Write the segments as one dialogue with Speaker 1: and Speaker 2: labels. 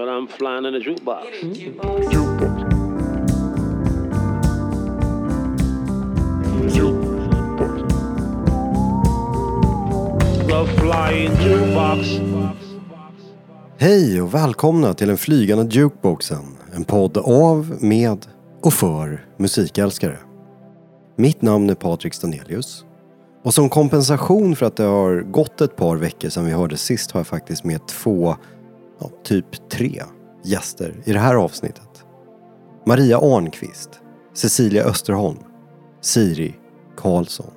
Speaker 1: But I'm flying in a jukebox. Flying jukebox.
Speaker 2: Hej och välkomna till den flygande jukeboxen. En podd av, med och för musikälskare. Mitt namn är Patrik Stanelius. Och som kompensation för att det har gått ett par veckor sedan vi hörde sist har jag faktiskt med två, ja, typ tre gäster i det här avsnittet. Maria Arnqvist, Cecilia Österholm, Siri Karlsson.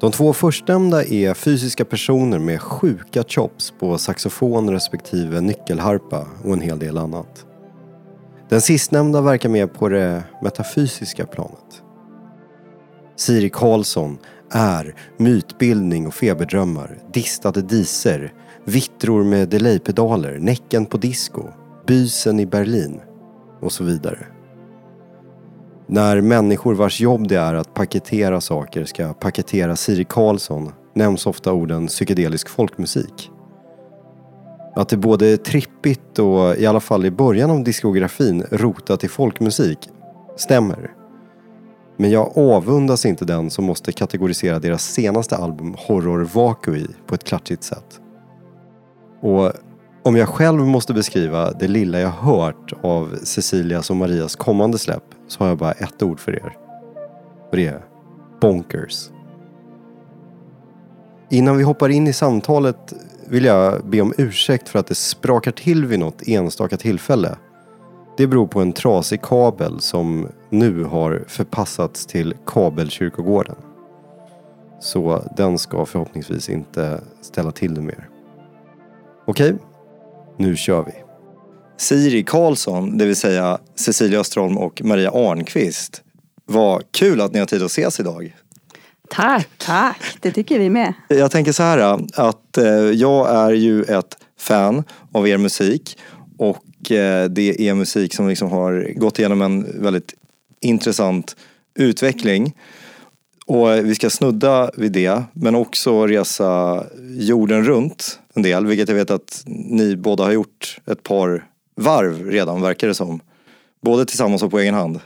Speaker 2: De två förstnämnda är fysiska personer med sjuka chops på saxofon respektive nyckelharpa och en hel del annat. Den sistnämnda verkar mer på det metafysiska planet. Siri Karlsson är mytbildning och feberdrömmar, distade diser, vittror med delaypedaler, Näcken på disco, Bysen i Berlin och så vidare. När människor vars jobb det är att paketera saker ska paketera Siri Karlsson nämns ofta orden psykedelisk folkmusik. Att det både är trippigt och i alla fall i början av diskografin rotat i folkmusik stämmer. Men jag avundas inte den som måste kategorisera deras senaste album Horror Vacui på ett klatschigt sätt. Och om jag själv måste beskriva det lilla jag hört av Cecilias och Marias kommande släpp så har jag bara ett ord för er. Och det är bonkers. Innan vi hoppar in i samtalet vill jag be om ursäkt för att det sprakar till vid något enstaka tillfälle. Det beror på en trasig kabel som nu har förpassats till kabelkyrkogården. Så den ska förhoppningsvis inte ställa till det mer. Okej, nu kör vi. Siri Karlsson, det vill säga Cecilia Österholm och Maria Arnqvist. Vad kul att ni har tid att ses idag.
Speaker 3: Tack!
Speaker 4: Tack, det tycker vi med.
Speaker 2: Jag tänker så här att eh, jag är ju ett fan av er musik och eh, det är musik som liksom har gått igenom en väldigt intressant utveckling. Och vi ska snudda vid det men också resa jorden runt en del vilket jag vet att ni båda har gjort ett par varv redan verkar det som. Både tillsammans och på egen hand.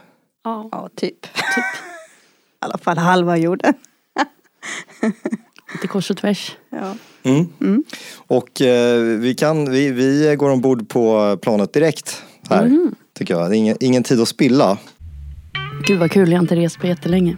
Speaker 3: Ja.
Speaker 4: Ja, typ. typ. I alla fall halva jorden.
Speaker 3: Lite kors och tvärs.
Speaker 4: Ja.
Speaker 2: Mm. Och eh, vi, kan, vi, vi går ombord på planet direkt här. Tycker jag. Det är ingen, ingen tid att spilla.
Speaker 3: Gud vad kul, jag har inte rest på jättelänge.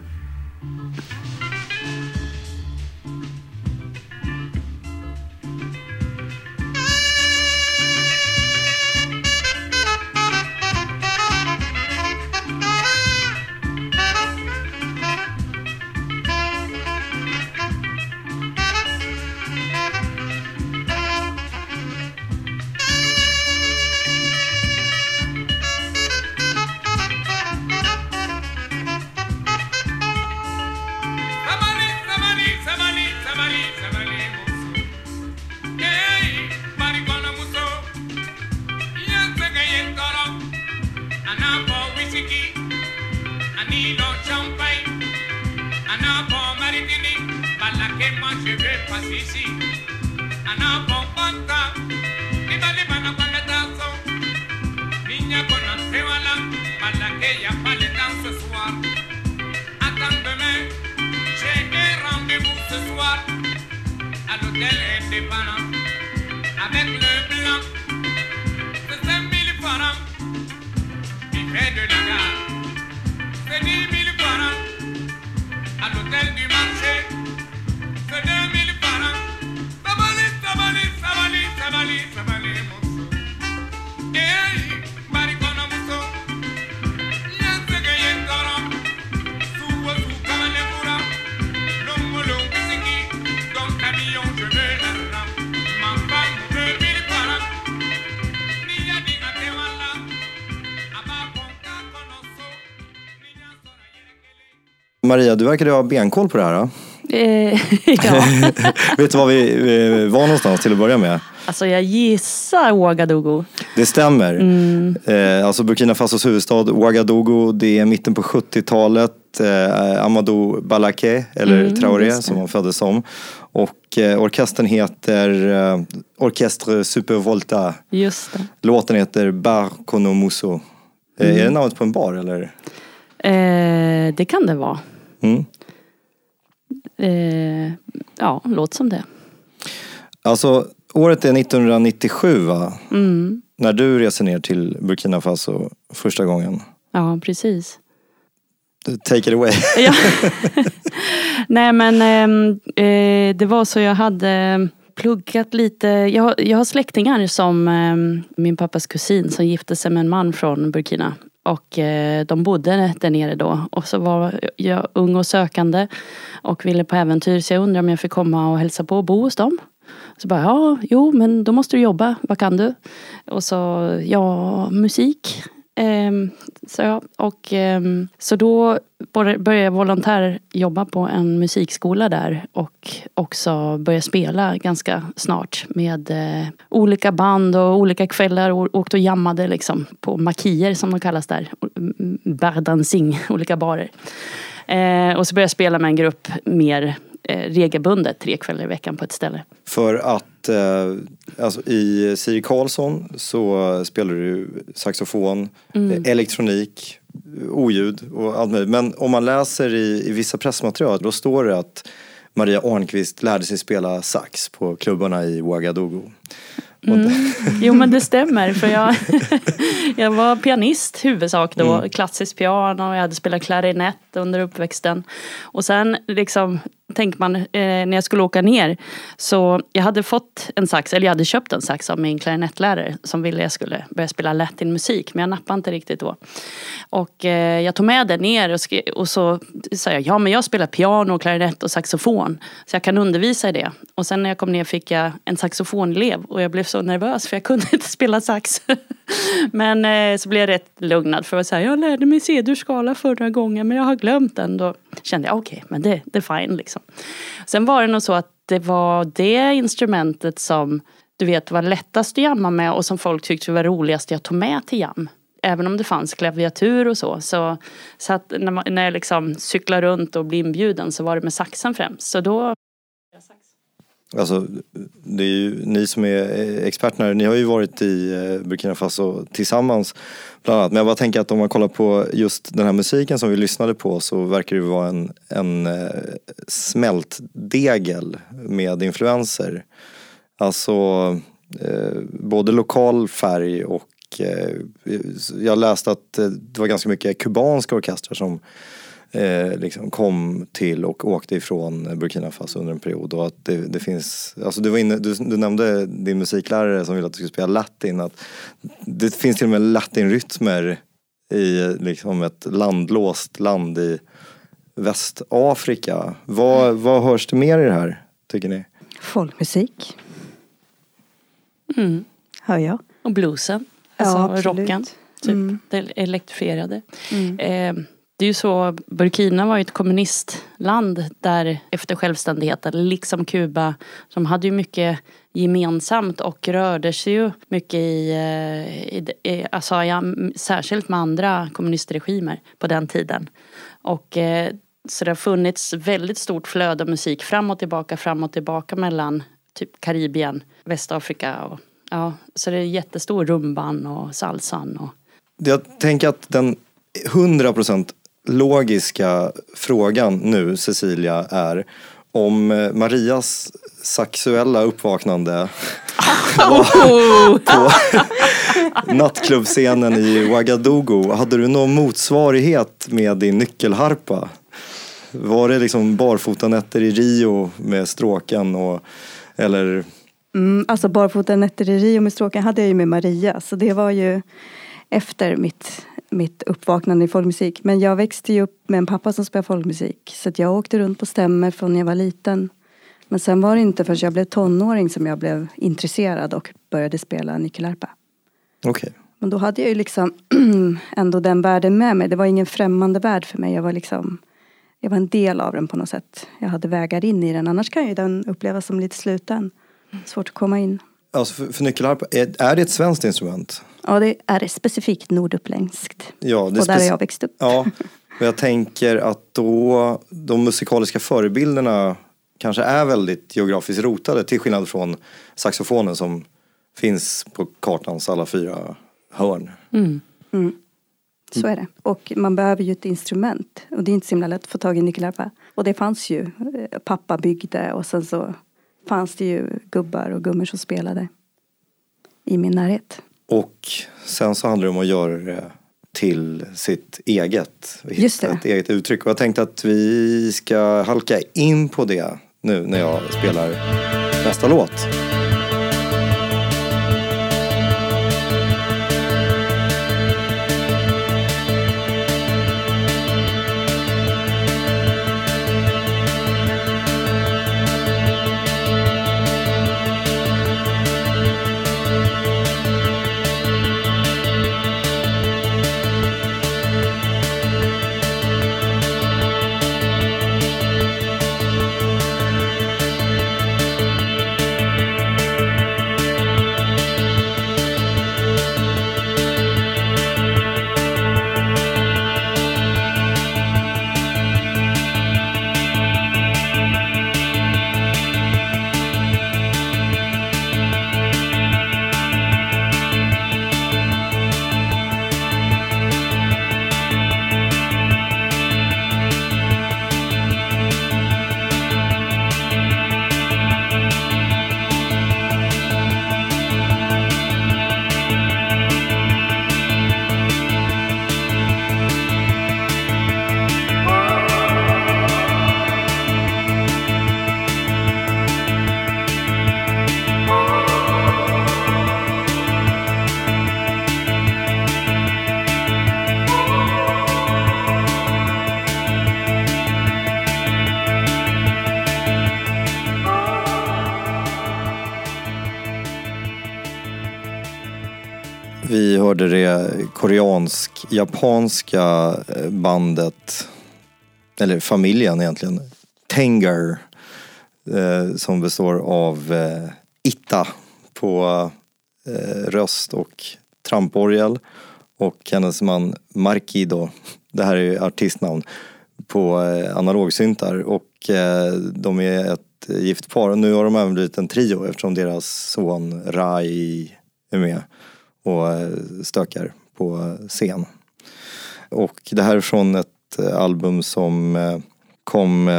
Speaker 2: Maria, du verkar ha benkoll på det här.
Speaker 3: Eh, ja,
Speaker 2: Vet du var vi var någonstans till att börja med?
Speaker 3: alltså jag gissar Ouagadougou.
Speaker 2: Det stämmer. Eh, alltså Burkina Fasos huvudstad Ouagadougou, det är mitten på 70-talet. Eh, Amadou Balaké, eller
Speaker 3: Mm,
Speaker 2: Traoré som han föddes som.
Speaker 5: Och eh, orkestern heter eh, Orchestre Supervolta.
Speaker 6: Just det.
Speaker 5: Låten heter Bar Kono Muso. Eh, Är det namnet på en bar eller?
Speaker 6: Det kan det vara.
Speaker 5: Mm.
Speaker 6: Eh, ja, låt som det.
Speaker 5: Alltså, året är 1997 va?
Speaker 6: Mm.
Speaker 5: När du reser ner till Burkina Faso första gången.
Speaker 6: Ja, precis.
Speaker 5: Take it away.
Speaker 6: Ja. Nej men ehm, eh, det var så jag hade pluggat lite. Jag, har- jag har släktingar som ehm, min pappas kusin som gifte sig med en man från Burkina. Och eh, de bodde där nere då. Och så var jag ung och sökande och ville på äventyr. Så jag undrade om jag fick komma och hälsa på och bo hos dem. Så bara, ja, jo, men då måste du jobba. Vad kan du? Och så, ja, musik. Ehm, så, och, ehm, så då började jag volontärjobba på en musikskola där och också började spela ganska snart med eh, olika band och olika kvällar och åkte och jammade liksom på makier som de kallas där. Bar dancing, olika barer. Eh, och så började jag spela med en grupp mer regelbundet tre kvällar i veckan på ett ställe.
Speaker 5: För att eh, alltså, i Siri Karlsson så spelar du saxofon, eh, elektronik, oljud och allt möjligt. Men om man läser i, i vissa pressmaterial då står det att Maria Arnqvist lärde sig spela sax på klubbarna i Ouagadougou. Det-
Speaker 6: Jo men det stämmer för jag, jag var pianist huvudsak då, klassisk piano och jag hade spelat klarinett under uppväxten. Och sen liksom tänker man, eh, när jag skulle åka ner så jag hade fått en sax, eller jag hade köpt en sax av min klarinettlärare som ville jag skulle börja spela latinmusik men jag nappade inte riktigt då. Och eh, jag tog med den ner och, och så sa jag, ja men jag spelar piano, klarinett och saxofon så jag kan undervisa i det. Och sen när jag kom ner fick jag en saxofonelev och jag blev så nervös för jag kunde inte spela sax. men eh, så blev jag rätt lugnad för att säga, jag lärde mig C-dur skala förra gången men jag har glömt den. Då kände jag, okej men det, det är fine liksom. Liksom. Sen var det nog så att det var det instrumentet som du vet var lättast att jamma med och som folk tyckte var roligast jag tog med till jam. Även om det fanns klaviatur och så. Så, så att när, man, när jag liksom cyklar runt och blir inbjuden så var det med saxen främst. Så då
Speaker 5: Alltså, det är ju ni som är eh, experterna, ni har ju varit i eh, Burkina Faso tillsammans bland annat. Men jag bara tänker att om man kollar på just den här musiken som vi lyssnade på så verkar det vara en, en eh, smältdegel med influenser. Alltså eh, både lokal färg och eh, jag läste att det var ganska mycket kubanska orkestrar som eh, liksom kom till och åkte ifrån Burkina Faso under en period. Och att det, det finns, alltså du, var inne, du, du nämnde din musiklärare som ville att du skulle spela latin. Att det finns till och med latinrytmer i liksom ett landlåst land i Västafrika. Vad, vad hörs det mer i det här, tycker ni?
Speaker 4: Folkmusik,
Speaker 6: mm,
Speaker 4: hör jag.
Speaker 6: och bluesen.
Speaker 4: Ja,
Speaker 6: Alltså
Speaker 4: absolut.
Speaker 6: rocken. Typ.
Speaker 4: Mm.
Speaker 6: Det elektrifierade. Eh, det är ju så, Burkina var ju ett kommunistland där efter självständigheten, liksom Kuba, de hade ju mycket gemensamt och rörde sig ju mycket i, eh, i, i alltså, ja, särskilt med andra kommunistregimer på den tiden. Och eh, så det har funnits väldigt stort flöde av musik fram och tillbaka, fram och tillbaka mellan typ Karibien, Västafrika och ja, så det är jättestor rumban och salsan och
Speaker 5: Jag tänker att den 100% logiska frågan nu, Cecilia, är om eh, Marias sexuella uppvaknande på nattklubbscenen i Ouagadougou, hade du någon motsvarighet med din nyckelharpa? Var det liksom barfotanätter i Rio med stråken och eller?
Speaker 4: Mm, alltså barfota nätter i Rio med stråken hade jag ju med Maria så det var ju efter mitt, mitt uppvaknande i folkmusik. Men jag växte ju upp med en pappa som spelade folkmusik så jag åkte runt på stämmer från när jag var liten. Men sen var det inte förrän jag blev tonåring som jag blev intresserad och började spela nyckelharpa.
Speaker 5: okej.
Speaker 4: Men då hade jag ju liksom ändå den världen med mig. Det var ingen främmande värld för mig. Jag var liksom jag var en del av den på något sätt. Jag hade vägar in i den. Annars kan ju den upplevas som lite sluten. Svårt att komma in.
Speaker 5: Alltså för, för nyckelharpa, är, är det ett svenskt instrument?
Speaker 4: Ja, det är specifikt norduppländsk.
Speaker 5: Ja, det är
Speaker 4: Och där har jag växt upp.
Speaker 5: Ja, men jag tänker att då de musikaliska förebilderna kanske är väldigt geografiskt rotade till skillnad från saxofonen som finns på kartans alla fyra hörn.
Speaker 4: Så är det. Och man behöver ju ett instrument. Och det är inte så himla lätt att få tag i nyckelharpa. Och det fanns ju. Eh, Pappa byggde och sen så fanns det ju gubbar och gummor som spelade i min närhet.
Speaker 5: Och sen så handlar det om att göra det till sitt eget.
Speaker 4: Just det.
Speaker 5: ett eget uttryck. Och jag tänkte att vi ska halka in på det nu när jag spelar nästa låt. Hörde det koreansk-japanska eh, bandet, eller familjen egentligen, Tengar. Eh, som består av eh, Itta på eh, röst och tramporgel och hennes man Markido, det här är ju artistnamn, på eh, analogsyntar. Och eh, de är ett gift par nu har de även blivit en trio eftersom deras son Rai är med och eh, stökar på scen. Och det här är från ett eh, album som eh, kom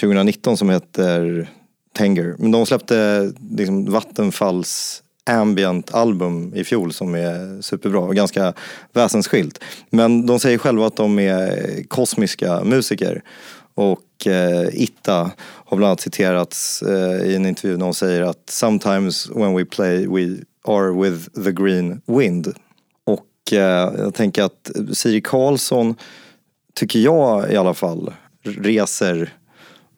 Speaker 5: 2019 som heter Tanger. Men de släppte liksom Vattenfalls ambient album i fjol som är superbra och ganska väsensskilt. Men de säger själva att de är kosmiska musiker. Och eh, Itta har bland annat citerats eh, i en intervju när hon säger att “Sometimes when we play we are with the green wind”. Och eh, jag tänker att Siri Karlsson, tycker jag i alla fall, reser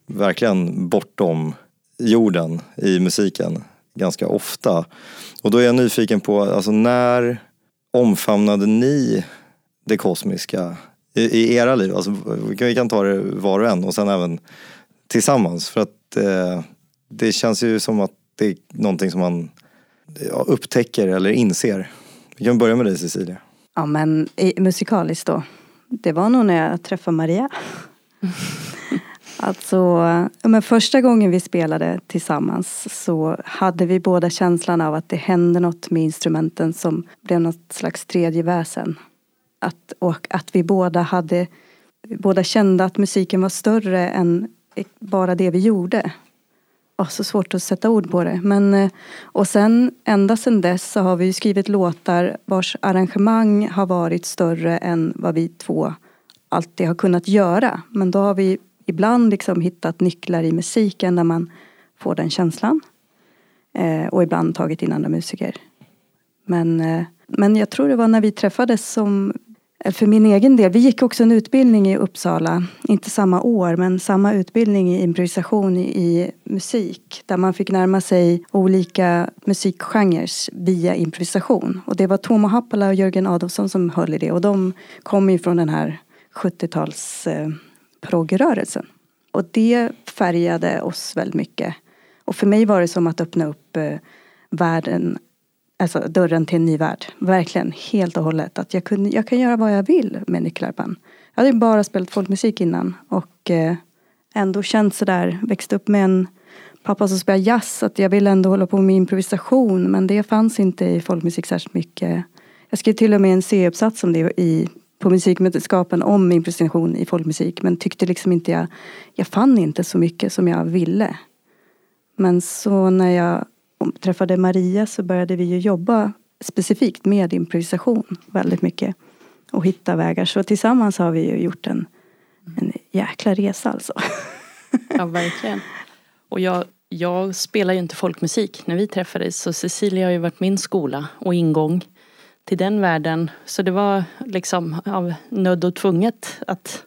Speaker 5: verkligen bortom jorden i musiken ganska ofta. Och då är jag nyfiken på, alltså när omfamnade ni det kosmiska i, i era liv? Alltså, vi kan- vi kan ta det var och en och sen även tillsammans. För att eh, det känns ju som att det är någonting som man upptäcker eller inser. Vi kan börja med dig Cecilia.
Speaker 4: Ja men musikaliskt då. Det var nog när jag träffade Maria. alltså, men första gången vi spelade tillsammans så hade vi båda känslan av att det hände något med instrumenten som blev något slags tredje väsen. Att, och att vi båda hade, vi båda kände att musiken var större än bara det vi gjorde. Ja, så svårt att sätta ord på det. Men, eh, och sen, ända sedan dess så har vi ju skrivit låtar vars arrangemang har varit större än vad vi två alltid har kunnat göra. Men då har vi ibland liksom hittat nycklar i musiken där man får den känslan. Eh, och ibland tagit in andra musiker. Men, eh, men jag tror det var när vi träffades som Eh, för min egen del, vi gick också en utbildning i Uppsala, inte samma år men samma utbildning i improvisation i, i musik. Där man fick närma sig olika musikgenrer via improvisation. Och det var Tomo Happala och Jörgen Adolfsson som höll i det och de kom ju från den här 70-tals eh, proggrörelsen. Och det färgade oss väldigt mycket. Och för mig var det som att öppna upp eh, världen alltså dörren till en ny värld. Verkligen, helt och hållet. Att jag, kunde, jag kan göra vad jag vill med nyckelharpan. Jag hade ju bara spelat folkmusik innan och eh, ändå känt sådär, växt upp med en pappa som spelar jazz, att jag ville ändå hålla på med improvisation. Men det fanns inte i folkmusik särskilt mycket. Jag skrev till och med en C-uppsats om det i, på musikvetenskapen om improvisation i folkmusik. Men tyckte liksom inte jag, jag fann inte så mycket som jag ville. Men så när jag träffade Maria så började vi ju jobba specifikt med improvisation väldigt mycket. Och hitta vägar. Så tillsammans har vi ju gjort en, en jäkla resa alltså.
Speaker 6: Ja, verkligen. Och jag, jag spelar ju inte folkmusik när vi träffades så Cecilia har ju varit min skola och ingång till den världen. Så det var liksom av nöd och tvunget att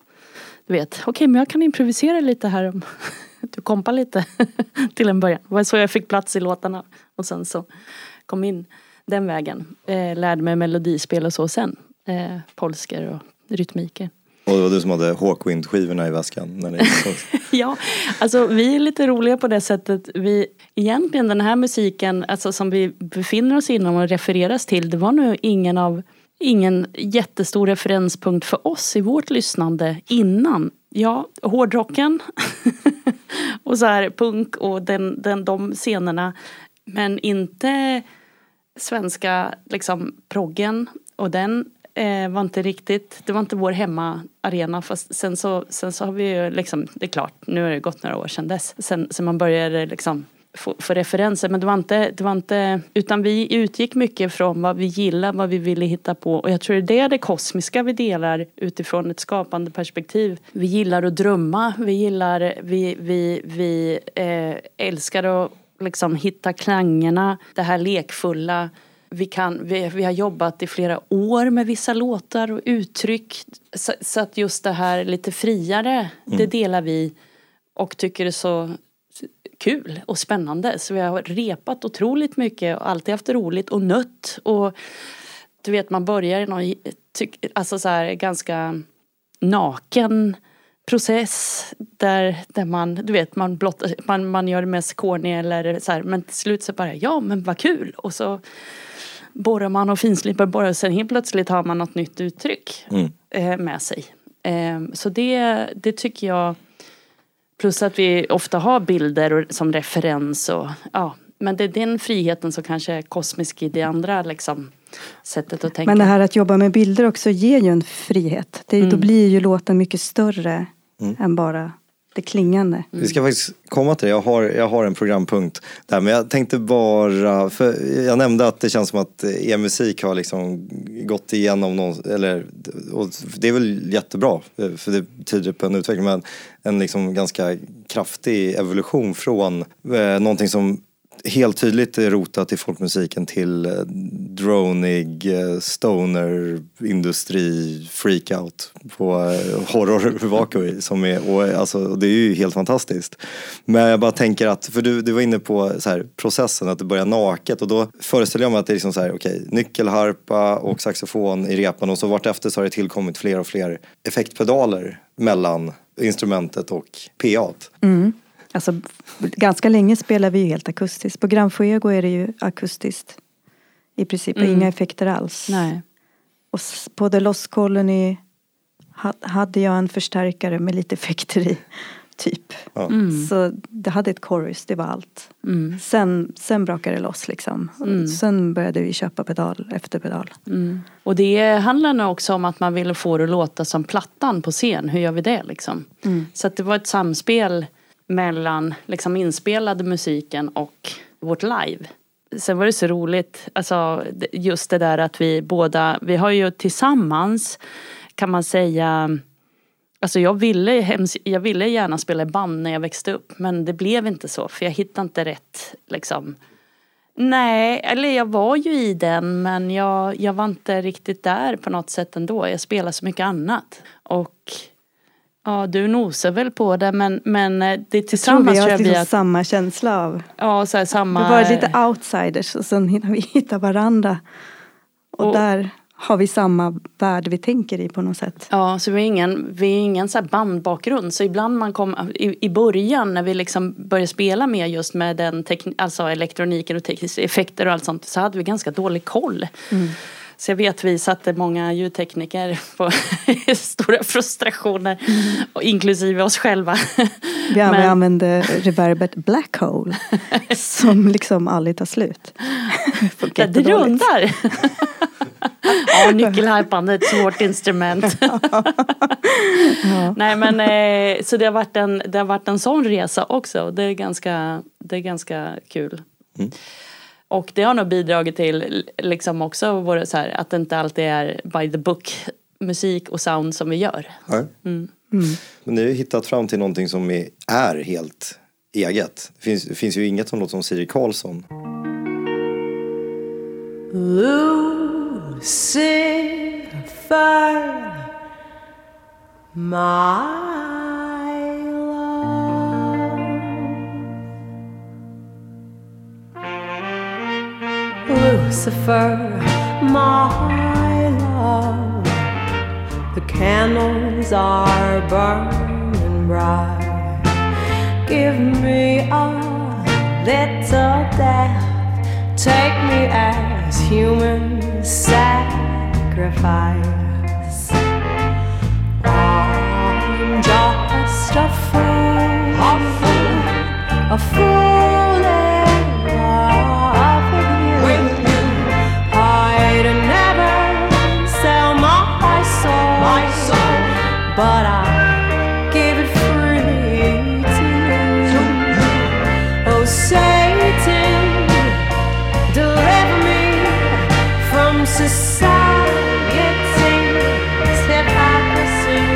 Speaker 6: du vet, okej okay, men jag kan improvisera lite här om du kompar lite till en början. Det var så jag fick plats i låtarna och sen så kom in den vägen. Eh, lärde mig melodispel och så sen. Eh, polsker och rytmiker.
Speaker 5: Och det var du som hade Hawkwind-skivorna i väskan? När ni
Speaker 6: ja, alltså vi är lite roliga på det sättet. Vi, egentligen den här musiken alltså, som vi befinner oss inom och refereras till, det var nog ingen av ingen jättestor referenspunkt för oss i vårt lyssnande innan. Ja, hårdrocken och så här punk och den, den, de scenerna. Men inte svenska liksom proggen och den eh, var inte riktigt, det var inte vår hemmaarena. Fast sen så, sen så har vi ju liksom, det är klart, nu har det gått några år sedan dess. Sen, sen man började liksom få, få referenser. Men det var, inte, det var inte, utan vi utgick mycket från vad vi gillade, vad vi ville hitta på. Och jag tror det är det kosmiska vi delar utifrån ett skapande perspektiv. Vi gillar att drömma, vi gillar, vi, vi, vi eh, älskar att liksom hitta klangerna, det här lekfulla vi, kan, vi, vi har jobbat i flera år med vissa låtar och uttryck. Så, så att just det här lite friare, mm. det delar vi och tycker är så kul och spännande. Så vi har repat otroligt mycket och alltid haft roligt och nött. Och du vet man börjar i någon alltså så här, ganska naken process där, där man, du vet, man, blott, man, man gör det mest corny eller så här, men till slut så bara, ja men vad kul! Och så borrar man och finslipar borrar och sen helt plötsligt har man något nytt uttryck mm. eh, med sig. Eh, så det, det tycker jag, plus att vi ofta har bilder som referens och ja, men det är den friheten som kanske är kosmisk i det andra liksom, sättet att tänka.
Speaker 4: Men det här att jobba med bilder också ger ju en frihet. Det, mm. Då blir ju låten mycket större mm. än bara det klingande. Mm.
Speaker 5: Vi ska faktiskt komma till det. Jag har, jag har en programpunkt där. Men jag tänkte bara, för jag nämnde att det känns som att e-musik har liksom gått igenom någon, eller, och det är väl jättebra för det tyder på en utveckling. Men en liksom ganska kraftig evolution från eh, någonting som helt tydligt rotat i folkmusiken till eh, dronig eh, stoner industri freakout på eh, horror vakui som är, och alltså, det är ju helt fantastiskt. Men jag bara tänker att, för du, du var inne på så här, processen att det börjar naket och då föreställer jag mig att det är liksom så här, okej, okay, nyckelharpa och saxofon i repan och så vartefter så har det tillkommit fler och fler effektpedaler mellan instrumentet och PA.
Speaker 4: Mm. Alltså, ganska länge spelar vi ju helt akustiskt. På Gran Fuego är det ju akustiskt. I princip mm. inga effekter alls.
Speaker 6: Nej.
Speaker 4: Och på The Lost Colony hade jag en förstärkare med lite effekter i. Typ. Mm. Så det hade ett chorus, det var allt. Mm. Sen, sen brakade det loss liksom. Mm. Sen började vi köpa pedal efter pedal.
Speaker 6: Mm. Och det handlar nog också om att man ville få det att låta som plattan på scen. Hur gör vi det liksom? Mm. Så att det var ett samspel mellan liksom inspelade musiken och vårt live. Sen var det så roligt, alltså just det där att vi båda, vi har ju tillsammans kan man säga Alltså jag ville, jag ville gärna spela i band när jag växte upp men det blev inte så för jag hittade inte rätt liksom. Nej, eller jag var ju i den men jag, jag var inte riktigt där på något sätt ändå. Jag spelade så mycket annat. Och Ja, du nosar väl på det men, men eh, det tillsammans
Speaker 4: jag tror vi har
Speaker 6: liksom
Speaker 4: att... samma känsla av.
Speaker 6: Ja, så här, samma.
Speaker 4: Vi var lite outsiders och sen hinner vi hitta varandra. Och, och, där har vi samma värld vi tänker i på något sätt.
Speaker 6: Ja, så vi är ingen, vi är ingen så bandbakgrund. Så ibland man kom, i, i början när vi liksom började spela mer just med den tekn, alltså elektroniken och tekniska effekter och allt sånt så hade vi ganska dålig koll. Mm. Så jag vet vi satte många ljudtekniker på stora frustrationer. Och inklusive oss själva.
Speaker 4: Vi
Speaker 6: Men-
Speaker 4: använde reverbet Black Hole. som liksom aldrig tar slut.
Speaker 6: Det
Speaker 4: jättedåligt.
Speaker 6: rundar. ja, nyckelharpan är ett svårt instrument. Nej men eh, så det har, varit en, det har varit en sån resa också. Det är ganska, det är ganska kul. Och det har nog bidragit till liksom också vår, så här, att det inte alltid är by the book musik och sound som vi gör.
Speaker 5: Ja. Men ni har ju hittat fram till någonting som är, är helt eget. Det finns, det finns ju inget som låter som Siri Karlsson.
Speaker 7: Lucifer, my Lucifer, my love. The candles are burning bright. Give me a little death. Take me as human sacrifice. I'm just a fool, a fool, a fool but I give it freely to you. Oh, Satan, deliver me from society's hypocrisy.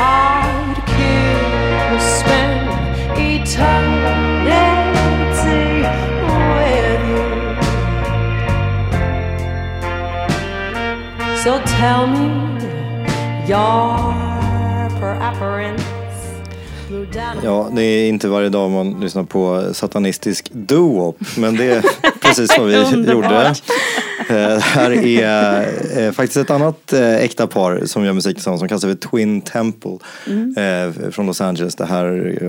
Speaker 7: I'd kill or spend eternity with you. So tell me your
Speaker 5: Ja, det är inte varje dag man lyssnar på satanistisk doo men det är precis vad vi gjorde. Eh, här är eh, faktiskt ett annat eh, äkta par som gör musik tillsammans som kallas för Twin Temple eh, från Los Angeles. Det här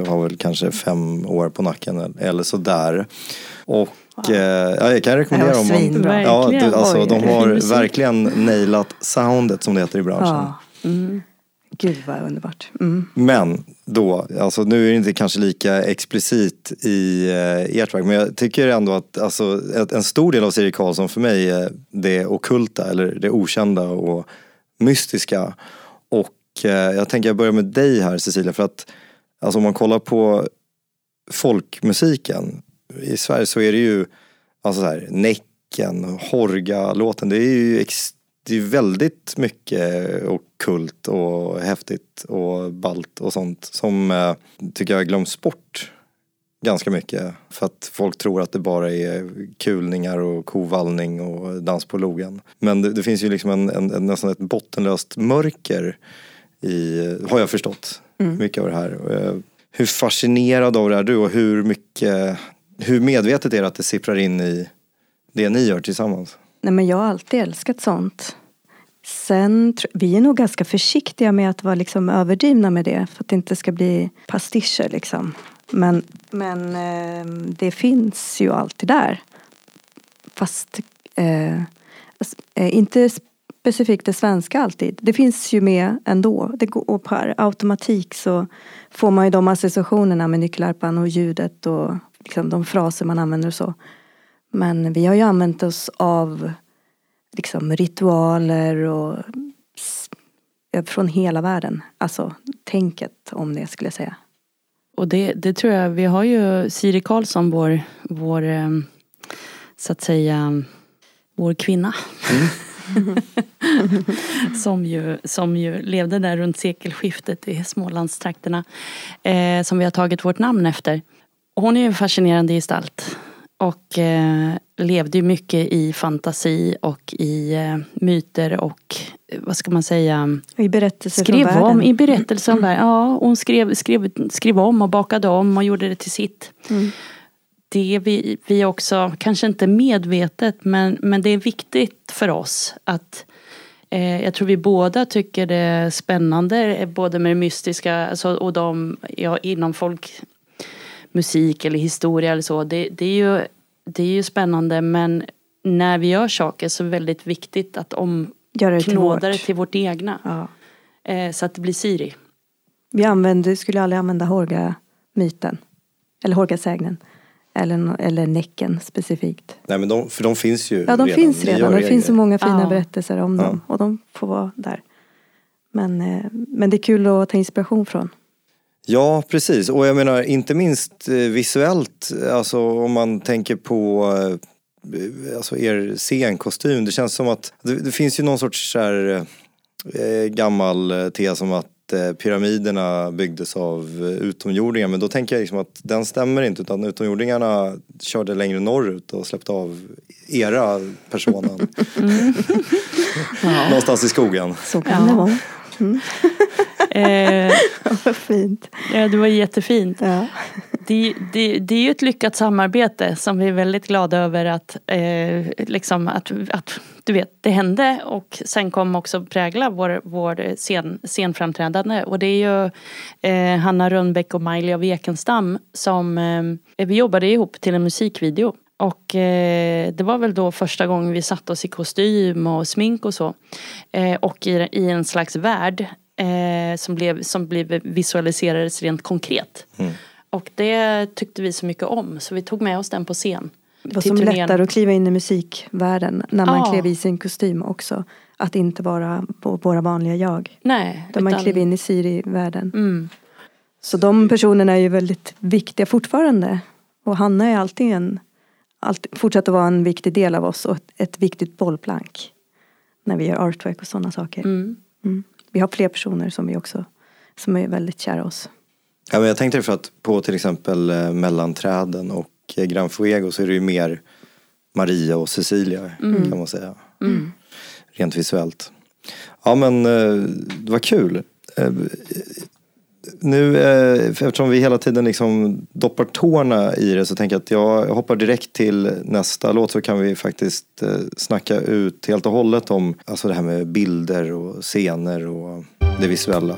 Speaker 5: har väl kanske fem år på nacken eller sådär. Och ja, jag kan rekommendera
Speaker 4: Det svinbra.
Speaker 5: Ja, det, alltså, de har verkligen nailat soundet som det heter i branschen.
Speaker 4: Ja. Gud vad underbart. Mm.
Speaker 5: Men då, alltså nu är det inte kanske lika explicit i eh, ert verk, men jag tycker ändå att alltså, ett, en stor del av Siri Karlsson för mig är det okulta eller det okända och mystiska. Och eh, jag tänker jag börjar med dig här Cecilia, för att alltså, om man kollar på folkmusiken i Sverige så är det ju alltså så här, Näcken, Horga-låten, det är ju ex, det är väldigt mycket okult och häftigt och balt och sånt som eh, tycker jag glöms bort ganska mycket. För att folk tror att det bara är kulningar och kovallning och dans på logen. Men det, det finns ju liksom en, en, en, nästan ett bottenlöst mörker i, har jag förstått, mycket av det här. Och, eh, Hur fascinerad av det är du och hur mycket, hur medvetet är det att det sipprar in i det ni gör tillsammans?
Speaker 4: Nej men jag har alltid älskat sånt. Sen, vi är nog ganska försiktiga med att vara liksom överdrivna med det för att det inte ska bli pastischer liksom. Men, men ehm, det finns ju alltid där. Fast eh, eh, inte specifikt det svenska alltid. Det finns ju med ändå. Det går, och per automatik så får man ju de associationerna med nyckelharpan och ljudet och liksom de fraser man använder och så. Men vi har ju använt oss av liksom ritualer och från hela världen. Alltså tänket om det skulle jag säga.
Speaker 6: Och det, det tror jag, vi har ju Siri Karlsson, vår, vår eh, så att säga, vår kvinna. som, ju, som ju levde där runt sekelskiftet i Smålandstrakterna. Eh, som vi har tagit vårt namn efter. Och hon är ju en fascinerande gestalt. Och eh, levde ju mycket i fantasi och i eh, myter och eh, vad ska man säga
Speaker 4: I berättelser
Speaker 6: skrev
Speaker 4: från världen.
Speaker 6: om i berättelser om världen. Ja, hon skrev, skrev, skrev om och bakade om och gjorde det till sitt. Det är vi, vi också, kanske inte medvetet, men, men det är viktigt för oss att eh, jag tror vi båda tycker det är spännande, eh, både med det mystiska alltså, och de ja, inom folkmusik eller historia eller så. Det, det, är ju, det är ju spännande men när vi gör saker så är det väldigt viktigt att
Speaker 4: Göra det till
Speaker 6: omknåda det
Speaker 4: vårt.
Speaker 6: till vårt egna.
Speaker 4: Ja.
Speaker 6: Eh, så att det blir Siri.
Speaker 4: Vi använde, skulle aldrig använda Horga-myten. Eller Horga-sägnen. Eller, eller Näcken specifikt.
Speaker 5: Nej men de, för de finns ju
Speaker 4: Ja, de
Speaker 5: redan.
Speaker 4: finns redan. Det finns så många fina
Speaker 6: Ja.
Speaker 4: berättelser om
Speaker 5: Ja.
Speaker 4: dem. Och de får vara där. Men, eh, men det är kul att ta inspiration från.
Speaker 5: Ja, precis. Och jag menar inte minst eh, visuellt, alltså om man tänker på eh, alltså er scenkostym. Det känns som att det, det finns ju någon sorts så här, eh, gammal tes om att eh, pyramiderna byggdes av utomjordingar. Men då tänker jag liksom att den stämmer inte utan utomjordingarna körde längre norrut och släppte av era personen. Någonstans i skogen.
Speaker 4: Så kan det vara.
Speaker 6: Eh,
Speaker 4: Vad fint.
Speaker 6: ja, det var jättefint.
Speaker 4: Ja.
Speaker 6: Det, det, det är ju ett lyckat samarbete som vi är väldigt glada över att, eh, liksom att, att du vet, det hände och sen kom också prägla vår, vår scen, scenframträdande. Och det är ju eh, Hanna Rönnbäck och Maj av Ekenstam som eh, vi jobbade ihop till en musikvideo. Och eh, det var väl då första gången vi satte oss i kostym och smink och så. Eh, och i, i en slags värld eh, som, blev, som blev visualiserades rent konkret. Och det tyckte vi så mycket om så vi tog med oss den på scen.
Speaker 4: Det var som
Speaker 6: turnén.
Speaker 4: lättare att kliva in i musikvärlden när man
Speaker 6: Ja.
Speaker 4: klev i sin kostym också. Att inte vara våra vanliga jag.
Speaker 6: Nej.
Speaker 4: Där man
Speaker 6: utan-
Speaker 4: klev in i Siri-världen.
Speaker 6: Mm.
Speaker 4: Så de personerna är ju väldigt viktiga fortfarande. Och Hanna är alltid en, alltid, fortsatt att vara en viktig del av oss och ett, ett viktigt bollplank. När vi gör artwork och sådana saker.
Speaker 6: Mm.
Speaker 4: Mm. Vi har fler personer som vi också, som är väldigt kära oss.
Speaker 5: Ja, men jag tänkte för att på till exempel eh, Mellanträden och eh, Gran Fuego så är det ju mer Maria och Cecilia kan man säga. Rent visuellt. Ja men eh, det var kul. Nu eh, eftersom vi hela tiden liksom doppar tårna i det så tänker jag att jag hoppar direkt till nästa låt så kan vi faktiskt eh, snacka ut helt och hållet om alltså det här med bilder och scener och det visuella.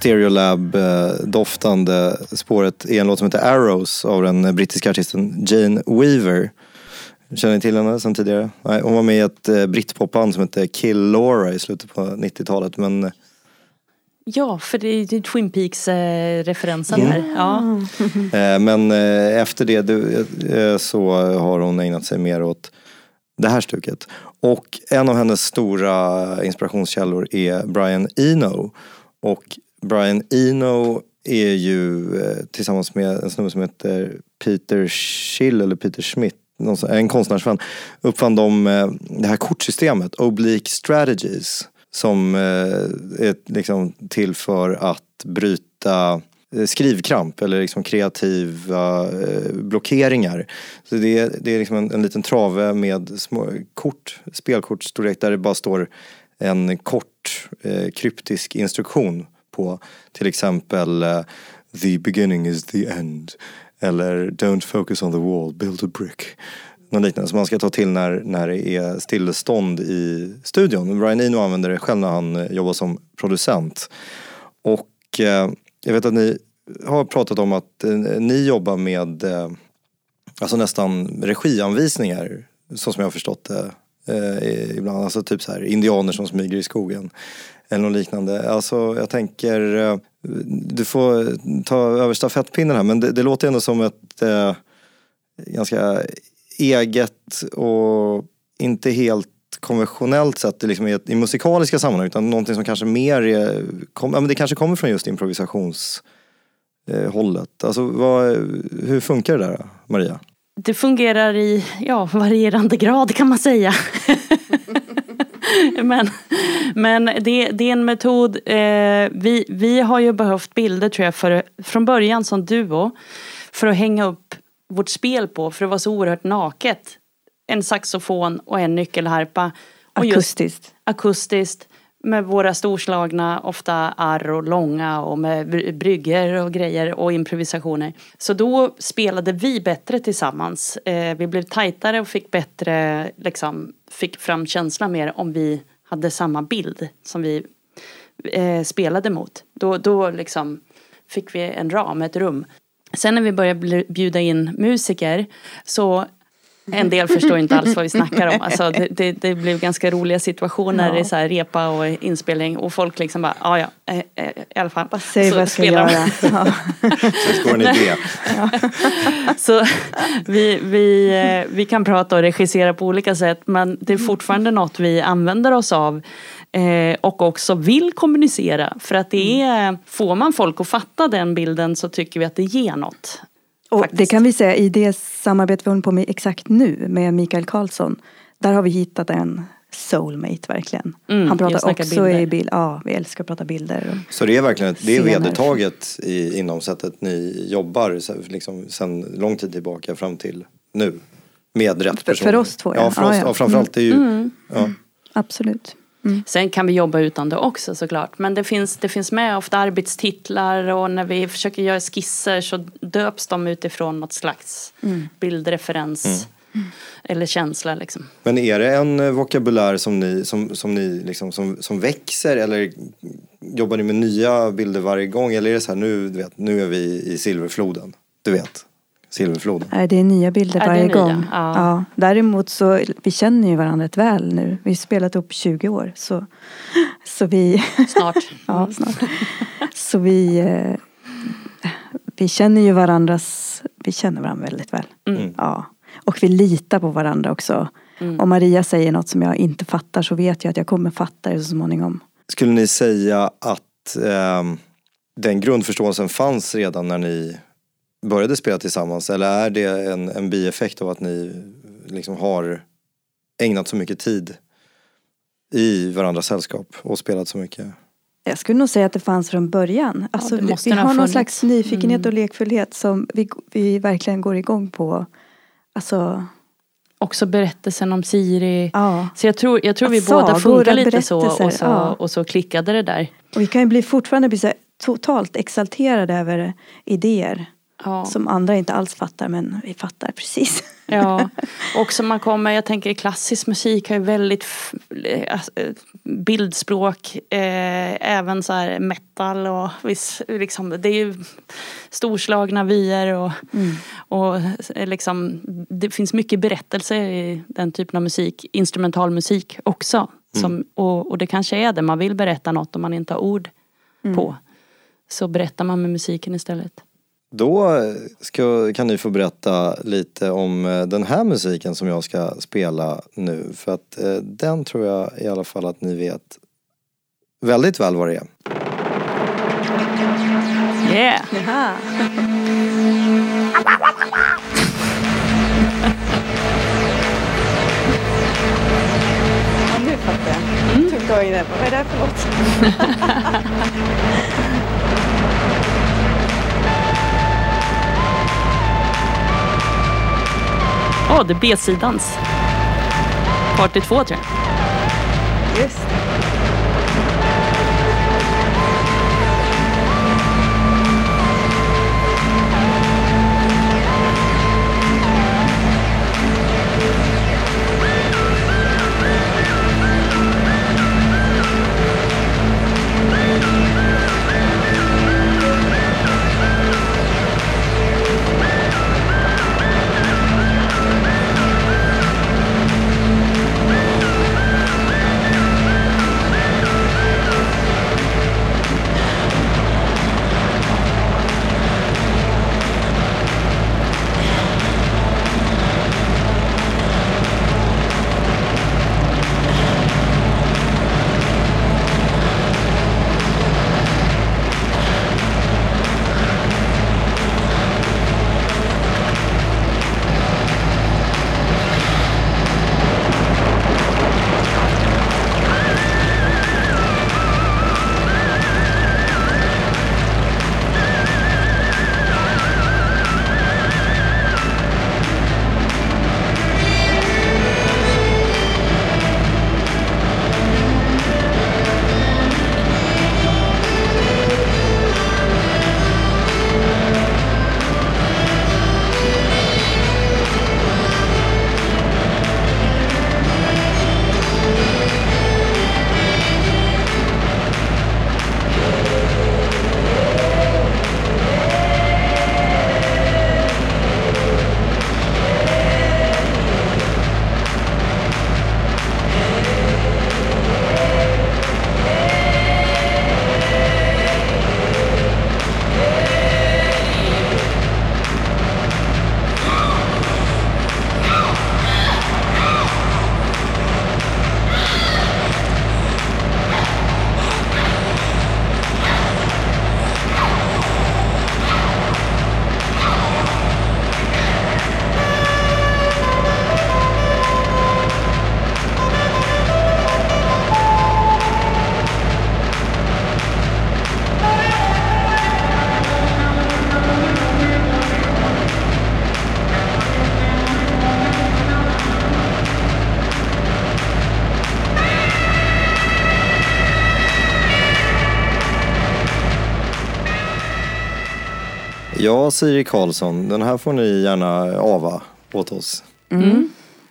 Speaker 5: Stereolab-doftande spåret är en låt som heter Arrows av den brittiska artisten Jane Weaver. Känner ni till henne sen tidigare? Nej, hon var med i ett eh, britpopband som hette Kill Laura i slutet på 90-talet. Men eh,
Speaker 6: Ja, för det är Twin Peaks-referensen här. Ja.
Speaker 5: Eh, Men eh, efter det eh, så har hon ägnat sig mer åt det här stuket. Och en av hennes stora inspirationskällor är Brian Eno. Och Brian Eno är ju eh, tillsammans med en snubbe som heter Peter Schill eller Peter Schmidt, en konstnärsvän, uppfann de eh, det här kortsystemet, Oblique Strategies, som eh, är liksom till för att bryta skrivkramp eller liksom kreativa blockeringar. Så det är, det är liksom en, en liten trave med små kort, spelkortsstorlek där det bara står en kort kryptisk instruktion på till exempel eh, The beginning is the end eller Don't focus on the wall, build a brick. Något liknande som man ska ta till när, när det är stillestånd i studion. Brian Eno använder det själv när han eh, jobbar som producent. Och eh, jag vet att ni har pratat om att eh, ni jobbar med eh, alltså nästan regianvisningar Så som jag har förstått det eh, ibland. Alltså typ så här indianer som smyger i skogen. Eller något liknande. Alltså jag tänker, eh, du får ta över stafettpinnen här men det, det låter ändå som ett eh, ganska eget och inte helt konventionellt sätt liksom i, ett- i musikaliska sammanhang utan någonting som kanske mer är, kom, ja, men det kanske kommer från just improvisationshållet. eh. Alltså vad, hur funkar det där Maria?
Speaker 6: Det fungerar i ja, varierande grad kan man säga. men men det, det är en metod. Eh, vi, vi har ju behövt bilder tror jag för, från början som duo. För att hänga upp vårt spel på. För det var så oerhört naket. En saxofon och en nyckelharpa. Och just-
Speaker 4: Akustiskt
Speaker 6: med våra storslagna, ofta arr och långa och med brygger och grejer och improvisationer. Så då spelade vi bättre tillsammans. Eh, vi blev tajtare och fick bättre, liksom, fick fram känslan mer om vi hade samma bild som vi eh, spelade mot. Då, då liksom fick vi en ram, ett rum. Sen när vi började bjuda in musiker så en del förstår inte alls vad vi snackar om. Alltså, det, det, det blev ganska roliga situationer
Speaker 4: Ja.
Speaker 6: i så här repa och inspelning och folk liksom bara, ja ja, eh, eh, i alla fall.
Speaker 4: Säg
Speaker 6: Så
Speaker 4: vad jag ska göra. Ja.
Speaker 5: Sen går ni det.
Speaker 6: Så vi, vi, eh, vi kan prata och regissera på olika sätt men det är fortfarande något vi använder oss av eh, och också vill kommunicera. För att det är, får man folk att fatta den bilden så tycker vi att det ger något.
Speaker 4: Och
Speaker 6: faktiskt.
Speaker 4: det kan vi säga i det samarbete vi håller på med exakt nu med Mikael Karlsson. Där har vi hittat en soulmate verkligen.
Speaker 6: Mm,
Speaker 4: Han pratar också
Speaker 6: bilder.
Speaker 4: i bild. Ja, vi älskar att prata bilder.
Speaker 5: Så det är verkligen det är vedertaget i, inom sättet ni jobbar så- liksom, sen lång tid tillbaka fram till nu. Med rätt
Speaker 4: För-
Speaker 5: person.
Speaker 4: för oss två, ja.
Speaker 5: ja. För oss,
Speaker 4: ja.
Speaker 5: ja. framförallt det är ju, ja.
Speaker 4: Absolut.
Speaker 6: Sen kan vi jobba utan det också såklart. Men det finns, det finns med ofta arbetstitlar och när vi försöker göra skisser så döps de utifrån något slags bildreferens. Eller känsla liksom.
Speaker 5: Men är det en eh, vokabulär som ni, som, som ni liksom, som, som växer eller jobbar ni med nya bilder varje gång? Eller är det så här nu, du vet, nu är vi i silverfloden. Du vet, silverfloden.
Speaker 4: Nej, Det är nya bilder
Speaker 6: Ja, är
Speaker 4: varje
Speaker 6: nya,
Speaker 4: gång.
Speaker 6: ja.
Speaker 4: Däremot så, vi känner ju varandra rätt väl nu. Vi har spelat upp 20 år. Så, så vi,
Speaker 6: Snart.
Speaker 4: ja snart. Så vi, eh, vi känner ju varandras, vi känner varandra väldigt väl.
Speaker 6: Mm.
Speaker 4: Ja. Och vi litar på varandra också. Om Maria säger något som jag inte fattar så vet jag att jag kommer fatta det så småningom.
Speaker 5: Skulle ni säga att ehm, den grundförståelsen fanns redan när ni började spela tillsammans? Eller är det en, en bieffekt av att ni liksom har ägnat så mycket tid i varandras sällskap och spelat så mycket?
Speaker 4: Jag skulle nog säga att det fanns från början. Alltså,
Speaker 6: det
Speaker 4: vi- har någon slags nyfikenhet
Speaker 6: Mm.
Speaker 4: och lekfullhet som vi, vi verkligen går igång på. Alltså,
Speaker 6: Också berättelsen om Siri.
Speaker 4: ja.
Speaker 6: Så jag tror, jag tror vi
Speaker 4: Att
Speaker 6: båda funkar lite så och, så
Speaker 4: ja.
Speaker 6: och så klickade det där.
Speaker 4: Och vi kan ju bli, fortfarande bli så totalt exalterade över idéer.
Speaker 6: Ja.
Speaker 4: Som andra inte alls fattar men vi fattar precis.
Speaker 6: Ja, och som man kommer, jag tänker klassisk musik har ju väldigt eh, bildspråk, eh, även så här metal och viss, liksom, det är ju storslagna vyer och, och eh, liksom, det finns mycket berättelser i den typen av musik, instrumentalmusik också. Som, och, och det kanske är det, man vill berätta något om man inte har ord på. Så berättar man med musiken istället.
Speaker 5: Då ska, kan ni få berätta lite om eh, den här musiken som jag ska spela nu. För att eh, den tror jag i alla fall att ni vet väldigt väl vad det är.
Speaker 6: Yeah!
Speaker 4: Jaha. nu fattar jag. Tog det. Vad är det här för låt?
Speaker 6: Åh, det är B-sidans. Party 2 tror jag.
Speaker 4: Just
Speaker 5: Siri Karlsson, den här får ni gärna ava åt oss.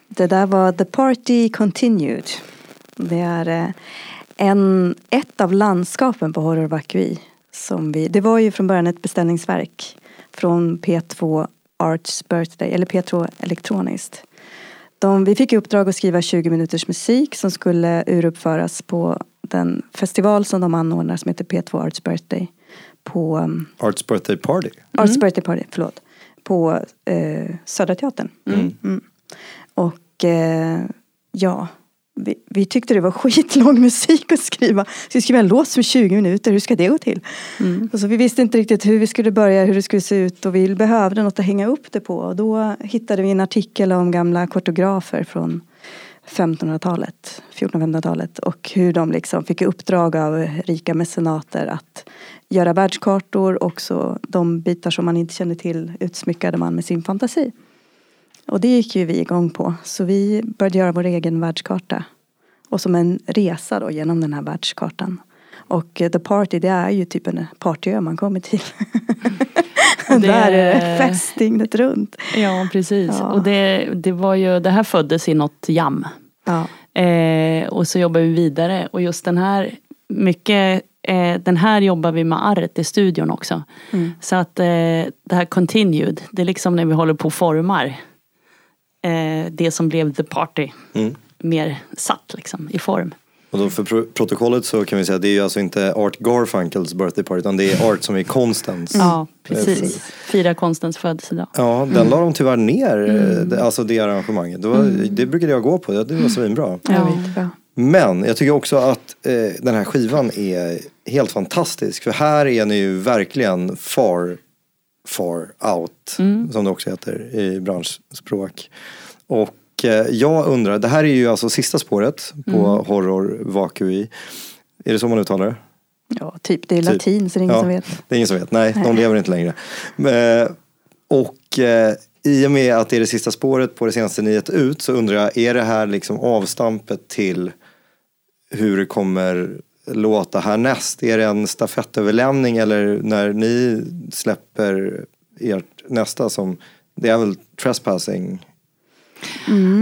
Speaker 4: Det där var The Party Continued. Det är eh, en, ett av landskapen på Horror Vacui. Som vi, det var ju från början ett beställningsverk från P2 Arts Birthday, eller P2 Elektroniskt. De, vi fick i uppdrag att skriva 20 minuters musik som skulle uruppföras på den festival som de anordnar som heter P2 Arts Birthday. På um,
Speaker 5: Arts birthday party.
Speaker 4: Arts Birthday Party, förlåt. På eh, Södra Teatern. Mm. Och eh, ja, vi, vi tyckte det var skitlång musik att skriva. Så vi skrev en låt som är 20 minuter, hur ska det gå till? Och så vi visste inte riktigt hur vi skulle börja, hur det skulle se ut och vi behövde något att hänga upp det på. Och då hittade vi en artikel om gamla kartografer från 1500-talet, 1400-1500-talet och hur de liksom fick i uppdrag av rika mecenater att göra världskartor och så de bitar som man inte kände till utsmyckade man med sin fantasi. Och det gick ju vi igång på. Så vi började göra vår egen världskarta. Och som en resa då genom den här världskartan. Och The Party det är ju typ en partyö man kommer till.
Speaker 6: Det-
Speaker 4: Där är fest dygnet runt.
Speaker 6: Ja, precis.
Speaker 4: Ja.
Speaker 6: Och det, det var ju, det här föddes i något jam.
Speaker 4: Ja.
Speaker 6: Eh, och så jobbar vi vidare. Och just den här, mycket, eh, den här jobbar vi med art i studion också. Så att eh, det här continued, det är liksom när vi håller på och formar eh, det som blev the party.
Speaker 5: Mm.
Speaker 6: Mer satt liksom i form.
Speaker 5: Och då för pro- protokollet så kan vi säga att det är ju alltså inte Art Garfunkels birthday party utan det är Art som är konstens.
Speaker 6: Ja,
Speaker 5: Mm.
Speaker 6: precis. Fira konstens födelsedag.
Speaker 5: Ja, den la de tyvärr ner, eh, det- alltså det arrangemanget. Det, var, det brukade jag gå på, det var svinbra.
Speaker 4: Ja.
Speaker 5: Men jag tycker också att eh, den här skivan är helt fantastisk. För här är ni ju verkligen far, far out. Som det också heter i branschspråk. Och eh, jag undrar, det här är ju alltså sista spåret på Horror Vacui. Är det så man uttalar det?
Speaker 4: Ja, typ. Det är
Speaker 5: Typ.
Speaker 4: latin så det är ingen
Speaker 5: Ja,
Speaker 4: som vet.
Speaker 5: Det är ingen som vet. Nej, de lever inte längre. Eh, och eh, i och med att det är det sista spåret på det senaste ni gett ut så undrar jag, är det här liksom avstampet till hur det kommer låta härnäst? Är det en stafettöverlämning eller när ni släpper ert nästa som, det är väl Trespassing?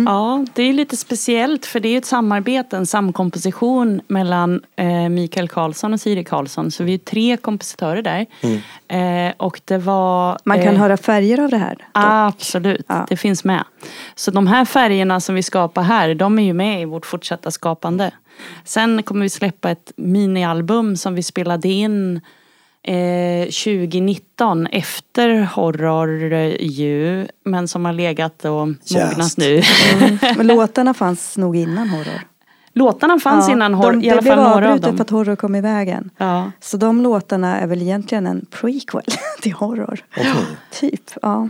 Speaker 6: Ja, det är lite speciellt för det är ett samarbete, en samkomposition mellan eh, Mikael Karlsson och Siri Karlsson. Så vi är tre kompositörer där. Eh, och det var...
Speaker 4: Man kan
Speaker 6: eh,
Speaker 4: höra färger av det här. dock.
Speaker 6: Absolut,
Speaker 4: Ja.
Speaker 6: det finns med. Så de här färgerna som vi skapar här, de är ju med i vårt fortsatta skapande. Sen kommer vi släppa ett minialbum som vi spelade in eh, 2019 efter horror eh, ju, men som har legat och mognat nu.
Speaker 4: Men låtarna fanns nog innan horror.
Speaker 6: Låtarna fanns
Speaker 4: Ja,
Speaker 6: innan horror,
Speaker 4: de,
Speaker 6: i alla
Speaker 4: det
Speaker 6: fall
Speaker 4: blev
Speaker 6: några av dem.
Speaker 4: för att horror kom i vägen.
Speaker 6: Ja.
Speaker 4: Så de låtarna är väl egentligen en prequel till horror.
Speaker 5: Okej.
Speaker 4: Typ, ja.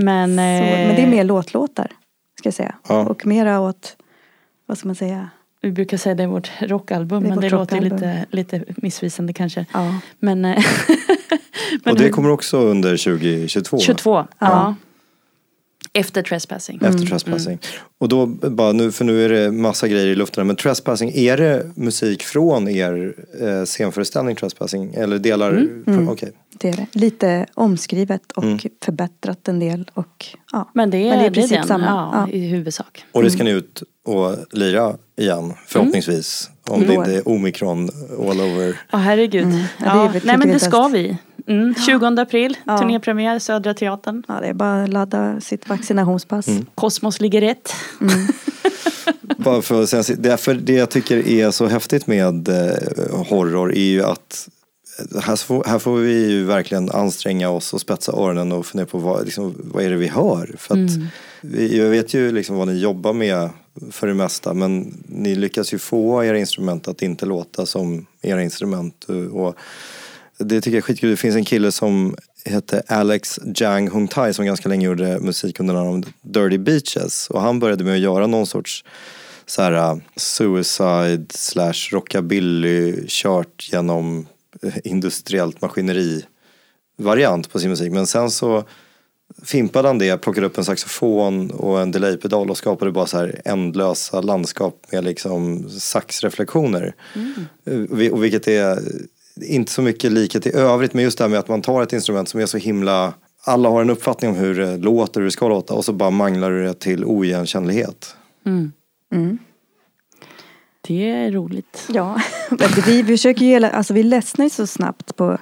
Speaker 6: Men,
Speaker 4: Så,
Speaker 6: eh,
Speaker 4: men det är mer låtlåtar, ska jag säga.
Speaker 5: Ja.
Speaker 4: Och mera åt, vad ska man säga?
Speaker 6: Vi brukar säga det är vårt rockalbum,
Speaker 4: Det är
Speaker 6: men
Speaker 4: vårt
Speaker 6: det låter lite, lite missvisande kanske.
Speaker 4: Ja.
Speaker 6: Men, eh, men
Speaker 5: Och det kommer också under 2022?
Speaker 6: 22, ja. Efter trespassing.
Speaker 5: Efter Trespassing. Och då bara nu, för nu är det massa grejer i luften. Men Trespassing, är det musik från er eh, scenföreställning Trespassing? Eller delar? Okej.
Speaker 4: Det är det. Lite omskrivet och
Speaker 5: Mm.
Speaker 4: förbättrat en del. Och, ja.
Speaker 6: Men det är,
Speaker 4: Men det är i
Speaker 6: det är
Speaker 4: princip
Speaker 6: den,
Speaker 4: samma.
Speaker 6: Ja,
Speaker 4: Ja.
Speaker 6: i huvudsak.
Speaker 5: Och det ska ni ut och lira igen, förhoppningsvis. Om
Speaker 4: I
Speaker 5: det inte är omikron all over.
Speaker 6: Ja, herregud.
Speaker 4: Ja, det
Speaker 6: Ja,
Speaker 4: tycker
Speaker 6: nej men det ska vi. Mm, 20 april,
Speaker 4: Ja.
Speaker 6: turnépremiär, Södra Teatern.
Speaker 4: Ja, det är bara att ladda sitt vaccinationspass.
Speaker 5: Mm.
Speaker 6: Kosmos ligger rätt.
Speaker 5: Bara för, att sen, därför det jag tycker är så häftigt med eh, horror är ju att här får, här får vi ju verkligen anstränga oss och spetsa öronen och fundera på vad, liksom, vad är det vi hör. För att vi, jag vet ju liksom vad ni jobbar med för det mesta men ni lyckas ju få era instrument att inte låta som era instrument. Och det tycker jag är skitkul. Det finns en kille som heter Alex Jang Hung Tai som ganska länge gjorde musik under namnet Dirty Beaches. Och han började med att göra någon sorts så här, uh, suicide slash rockabilly kört genom industriellt maskineri variant på sin musik. Men sen så fimpade han det, plockade upp en saxofon och en delaypedal och skapade bara så här ändlösa landskap med liksom saxreflektioner. Eh, vi- Och vilket är inte så mycket likhet i övrigt, men just det här med att man tar ett instrument som är så himla alla har en uppfattning om hur det låter, hur det ska låta och så bara manglar du det till oigenkännlighet.
Speaker 6: Det är roligt.
Speaker 4: Ja, vi försöker ju hela, alltså vi ledsnar ju så snabbt på,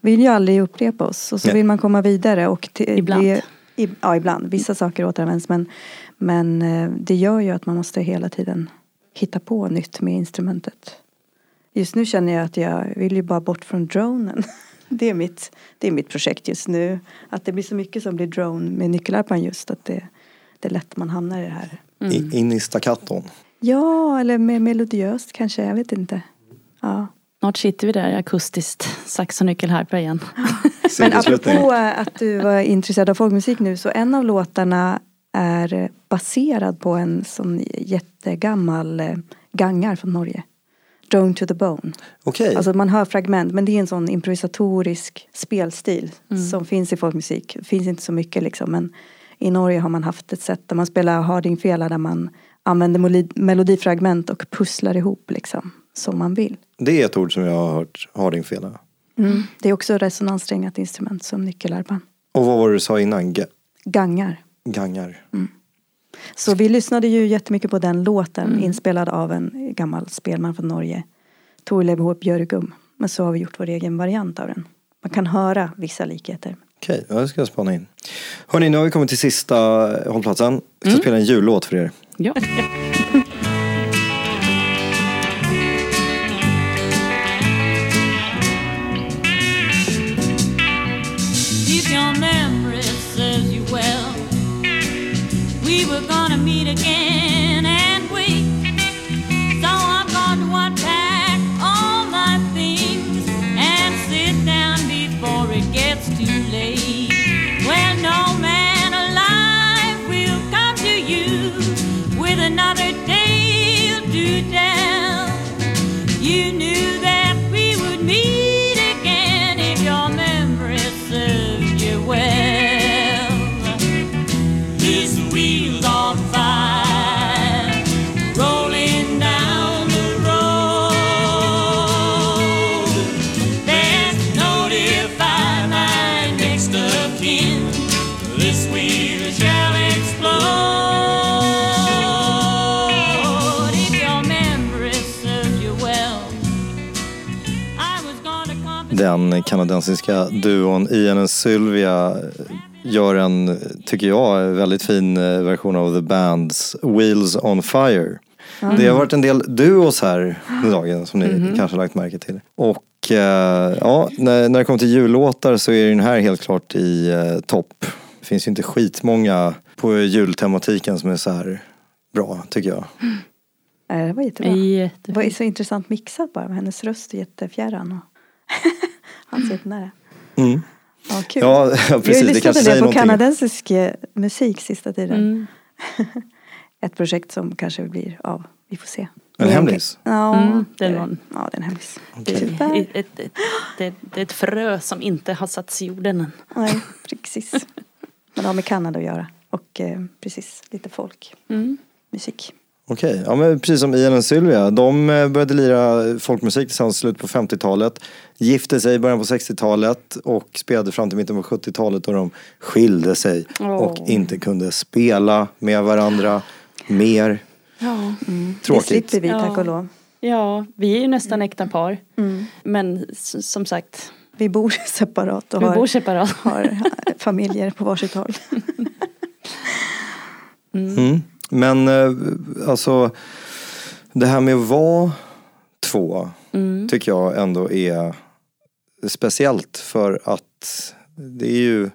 Speaker 4: vi vill ju aldrig upprepa oss och så
Speaker 5: Nej.
Speaker 4: vill man komma vidare och till,
Speaker 6: Ibland.
Speaker 4: Det, i, ja, ibland. Vissa saker återanvänds men, men eh, det gör ju att man måste hela tiden hitta på nytt med instrumentet. Just nu känner jag att jag vill ju bara bort från dronen. Det är mitt, det är mitt projekt just nu. Att det blir så mycket som blir drone med nyckelharpan just att det, det är lätt man hamnar i det här.
Speaker 5: I, in i staccaton.
Speaker 4: Ja, eller med melodiöst kanske, jag vet inte. Ja.
Speaker 6: Snart sitter vi där akustiskt, sax och nyckelharpa igen.
Speaker 4: Men apropå att du var intresserad av folkmusik nu så en av låtarna är baserad på en sån jättegammal eh, gangar från Norge. Drone to the bone.
Speaker 5: Okej,
Speaker 4: Alltså man hör fragment men det är en sån improvisatorisk spelstil som finns i folkmusik. Det finns inte så mycket liksom men i Norge har man haft ett sätt där man spelar hardingfela där man använder melodifragment och pusslar ihop liksom som man vill.
Speaker 5: det är ett ord som jag har hört hardingfela.
Speaker 4: Mm. Det är också resonanssträngat instrument som nyckelharpan.
Speaker 5: Och vad var det du sa innan? Ga-
Speaker 4: Gangar.
Speaker 5: gangar.
Speaker 4: Så vi lyssnade ju jättemycket på den låten inspelad av en gammal spelman från Norge. Torleif H. Björgum. Men så har vi gjort vår egen variant av den. Man kan höra vissa likheter.
Speaker 5: Okej, ja, det ska jag spana in. Hörni, nu har vi kommit till sista hållplatsen. Jag
Speaker 4: Mm.
Speaker 5: ska spela en jullåt för er.
Speaker 6: Ja.
Speaker 5: Den kanadensiska duon Ian och Sylvia gör en, tycker jag, väldigt fin eh, version av The Bands Wheels on Fire. Det har varit en del duos här den dagen som ni kanske har lagt märke till. Och eh, ja, när, när det kommer till jullåtar så är den här helt klart i eh, topp. Det finns ju inte skitmånga på jultematiken som är så här bra, tycker jag.
Speaker 4: Eh, Det var jättebra. Det var så intressant mixat bara. Hennes röst är jättefjärran. Och Han ser jättenära.
Speaker 5: Mm.
Speaker 4: Ja, kul.
Speaker 5: Ja,
Speaker 4: Vi har
Speaker 5: precis. Det
Speaker 4: en del
Speaker 5: säger
Speaker 4: på
Speaker 5: någonting.
Speaker 4: kanadensisk eh, musik sista tiden.
Speaker 6: Mm.
Speaker 4: Ett projekt som kanske blir av. Vi får se.
Speaker 5: En hemlis?
Speaker 4: Ja,
Speaker 6: Mm, det är någon.
Speaker 4: Ja, det är en hemlis.
Speaker 6: Det,
Speaker 4: Tyvärr.
Speaker 6: är ett, ett, det, det är ett frö som inte har satts i jorden än.
Speaker 4: Nej, precis. Men det har med Kanada att göra. Och eh, precis, lite folk.
Speaker 6: Mm.
Speaker 4: Musik.
Speaker 5: Okej, ja men precis som Ian och Sylvia. De eh, började lira folkmusik tillsammans i slutet på 50-talet. Gifte sig i början på 60-talet och spelade fram till mitten på 70-talet då de skilde sig och
Speaker 6: Åh.
Speaker 5: inte kunde spela med varandra mer.
Speaker 6: Ja.
Speaker 4: Det
Speaker 5: Tråkigt.
Speaker 4: slipper vi, tack och lov.
Speaker 6: ja, vi är ju nästan äkta par.
Speaker 4: Mm.
Speaker 6: Men som sagt,
Speaker 4: Vi bor separat och
Speaker 6: vi
Speaker 4: har,
Speaker 6: bor separat.
Speaker 4: har familjer på varsitt håll.
Speaker 5: Mm. Men eh, alltså det här med att vara två
Speaker 6: Mm.
Speaker 5: tycker jag ändå är speciellt för att det är ju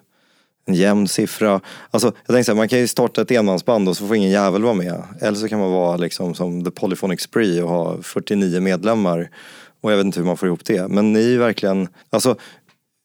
Speaker 5: en jämn siffra. Alltså, jag tänker så här, man kan ju starta ett enmansband och så får ingen jävel vara med. Eller så kan man vara liksom som The Polyphonic Spree och ha 49 medlemmar. Och jag vet inte hur man får ihop det. Men ni är ju verkligen, alltså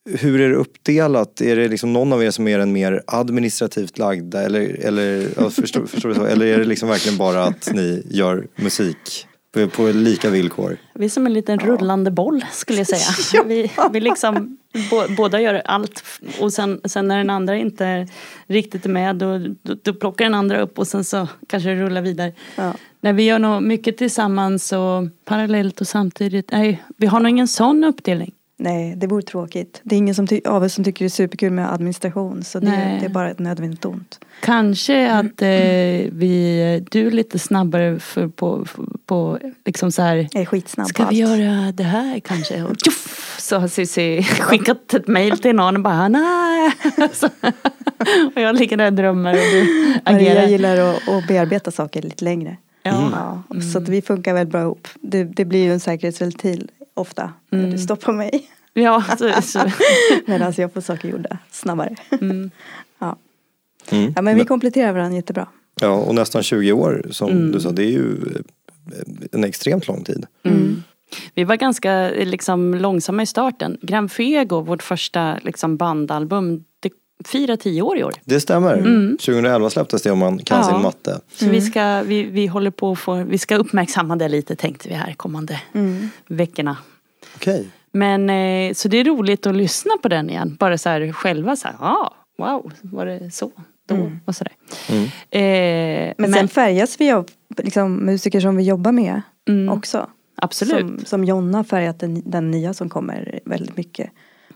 Speaker 5: hur är det uppdelat? Är det liksom någon av er som är den mer administrativt lagda? Eller, eller, ja, förstår, förstår du så? eller är det liksom verkligen bara att ni gör musik På, på lika villkor.
Speaker 6: Vi är som en liten rullande boll skulle jag säga. Vi, vi liksom, bo, båda gör allt och sen, sen när den andra inte riktigt är med då, då, då plockar den andra upp och sen så kanske det rullar vidare.
Speaker 4: Ja.
Speaker 6: När vi gör nog mycket tillsammans och parallellt och samtidigt. Nej, vi har nog ingen sån uppdelning.
Speaker 4: Nej, det vore tråkigt. Det är ingen som av oss som tycker det är superkul med administration. Så det,
Speaker 6: Nej.
Speaker 4: det är bara ett nödvändigt ont.
Speaker 6: Kanske att eh, vi, du är lite snabbare för på, på liksom så här.
Speaker 4: Jag är skitsnabb
Speaker 6: Ska vi göra det här kanske? Och tjoff, så har Cissi skickat ett mejl till någon och bara nej. Så, och jag ligger där och drömmer och du agerar.
Speaker 4: gillar att, att bearbeta saker lite längre.
Speaker 6: Ja.
Speaker 4: Ja, Så att vi funkar väldigt bra ihop. Det, det blir ju en säkerhetsventil ofta. när Du stoppar mig.
Speaker 6: Ja,
Speaker 4: Medan jag får saker gjorda snabbare.
Speaker 6: mm.
Speaker 4: Ja.
Speaker 5: Mm.
Speaker 4: ja, men vi kompletterar varandra jättebra.
Speaker 5: Ja, och nästan 20 år som
Speaker 6: Mm.
Speaker 5: du sa, det är ju eh, en extremt lång tid.
Speaker 6: Mm. Vi var ganska liksom, långsamma i starten. Grand Fuego, vårt första liksom, bandalbum, firar tio år i år.
Speaker 5: Det stämmer.
Speaker 6: Mm.
Speaker 5: 2011 släpptes det om man kan
Speaker 6: Ja.
Speaker 5: sin matte.
Speaker 6: Så vi, ska, vi, vi håller på att få, vi ska uppmärksamma det lite tänkte vi här kommande veckorna.
Speaker 5: Okej.
Speaker 6: Men eh, så det är roligt att lyssna på den igen. Bara så här själva så här, ah, wow, var det så då? Och sådär.
Speaker 5: Mm.
Speaker 6: Eh,
Speaker 4: Men, sen färgas vi av liksom, musiker som vi jobbar med
Speaker 6: Mm.
Speaker 4: också.
Speaker 6: absolut.
Speaker 4: Som, som Jonna färgat den, den nya som kommer väldigt mycket.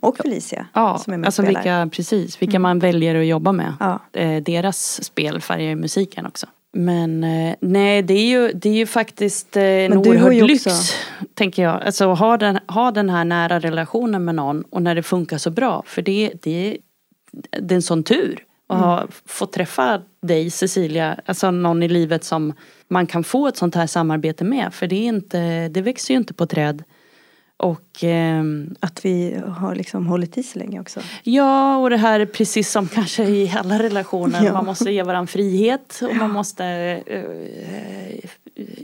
Speaker 4: Och Felicia
Speaker 6: Ja,
Speaker 4: som är med
Speaker 6: alltså
Speaker 4: spelar.
Speaker 6: vilka, precis, vilka man väljer att jobba med.
Speaker 4: Ja.
Speaker 6: Eh, deras spel färgar ju musiken också. Men eh, nej, det är ju, det är ju faktiskt eh, en
Speaker 4: har
Speaker 6: oerhörd lyx,
Speaker 4: också-
Speaker 6: tänker jag. Alltså ha den, ha den här nära relationen med någon och när det funkar så bra. För det, det, det är en sån tur att ha fått träffa dig Cecilia, alltså någon i livet som man kan få ett sånt här samarbete med. För det, är inte, det växer ju inte på träd. Och ehm,
Speaker 4: Att vi har liksom hållit i så länge också.
Speaker 6: Ja, och det här är precis som kanske i alla relationer.
Speaker 4: Ja.
Speaker 6: Man måste ge varandra frihet och man måste eh,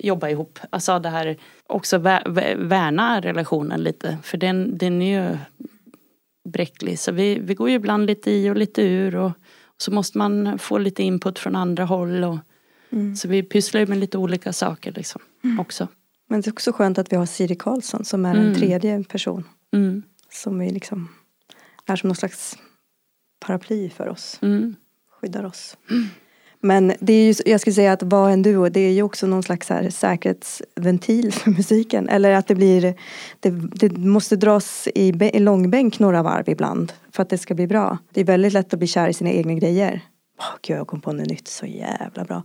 Speaker 6: jobba ihop. Alltså det här också vä- vä- värna relationen lite. För den, den är ju bräcklig. Så vi, vi går ju ibland lite i och lite ur. Och, och så måste man få lite input från andra håll. Och, Så vi pysslar ju med lite olika saker liksom också.
Speaker 4: Men det är också skönt att vi har Siri Karlsson som är
Speaker 6: Mm.
Speaker 4: en tredje person.
Speaker 6: Mm.
Speaker 4: Som vi liksom är som någon slags paraply för oss.
Speaker 6: Mm.
Speaker 4: Skyddar oss. Men det är ju, jag skulle säga att vara en duo det är ju också någon slags här säkerhetsventil för musiken. Eller att det blir, det, det måste dras i, i långbänk några varv ibland. För att det ska bli bra. Det är väldigt lätt att bli kär i sina egna grejer. Åh gud jag kom på något nytt så jävla bra.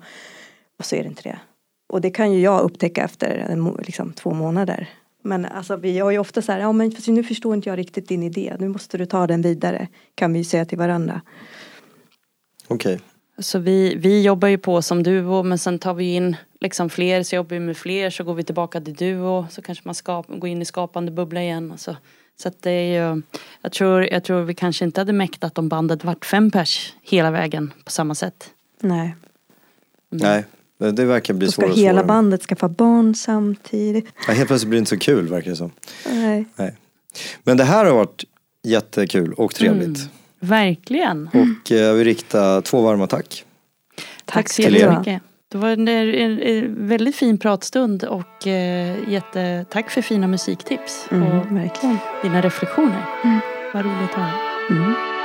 Speaker 4: Och så är det inte det. Och det kan ju jag upptäcka efter en, mo- liksom, två månader. Men alltså vi har ju ofta så här, ja men nu förstår inte jag riktigt din idé. Nu måste du ta den vidare. Kan vi ju säga till varandra.
Speaker 5: Okej.
Speaker 6: Så vi, vi jobbar ju på som duo men sen tar vi in liksom fler så jobbar vi med fler så går vi tillbaka till duo så kanske man skap, går in i skapande bubbla igen. Alltså. Så att det är ju, jag tror, jag tror vi kanske inte hade mäktat om bandet vart fem pers hela vägen på samma sätt.
Speaker 4: Nej.
Speaker 5: Nej, det det verkar bli svårare och
Speaker 4: hela
Speaker 5: svårare.
Speaker 4: bandet skaffa barn samtidigt.
Speaker 5: Ja, helt plötsligt blir det inte så kul verkar det som.
Speaker 4: Nej.
Speaker 5: Nej. Men det här har varit jättekul och trevligt.
Speaker 6: Mm. Verkligen.
Speaker 5: Och eh, jag vill rikta två varma tack.
Speaker 6: Tack så
Speaker 5: till er.
Speaker 6: jättemycket. Det var en, en, en väldigt fin pratstund och eh, jättetack för fina musiktips
Speaker 4: Mm,
Speaker 6: och
Speaker 4: verkligen.
Speaker 6: dina reflektioner.
Speaker 4: Mm.
Speaker 6: Vad roligt att höra.
Speaker 4: Mm.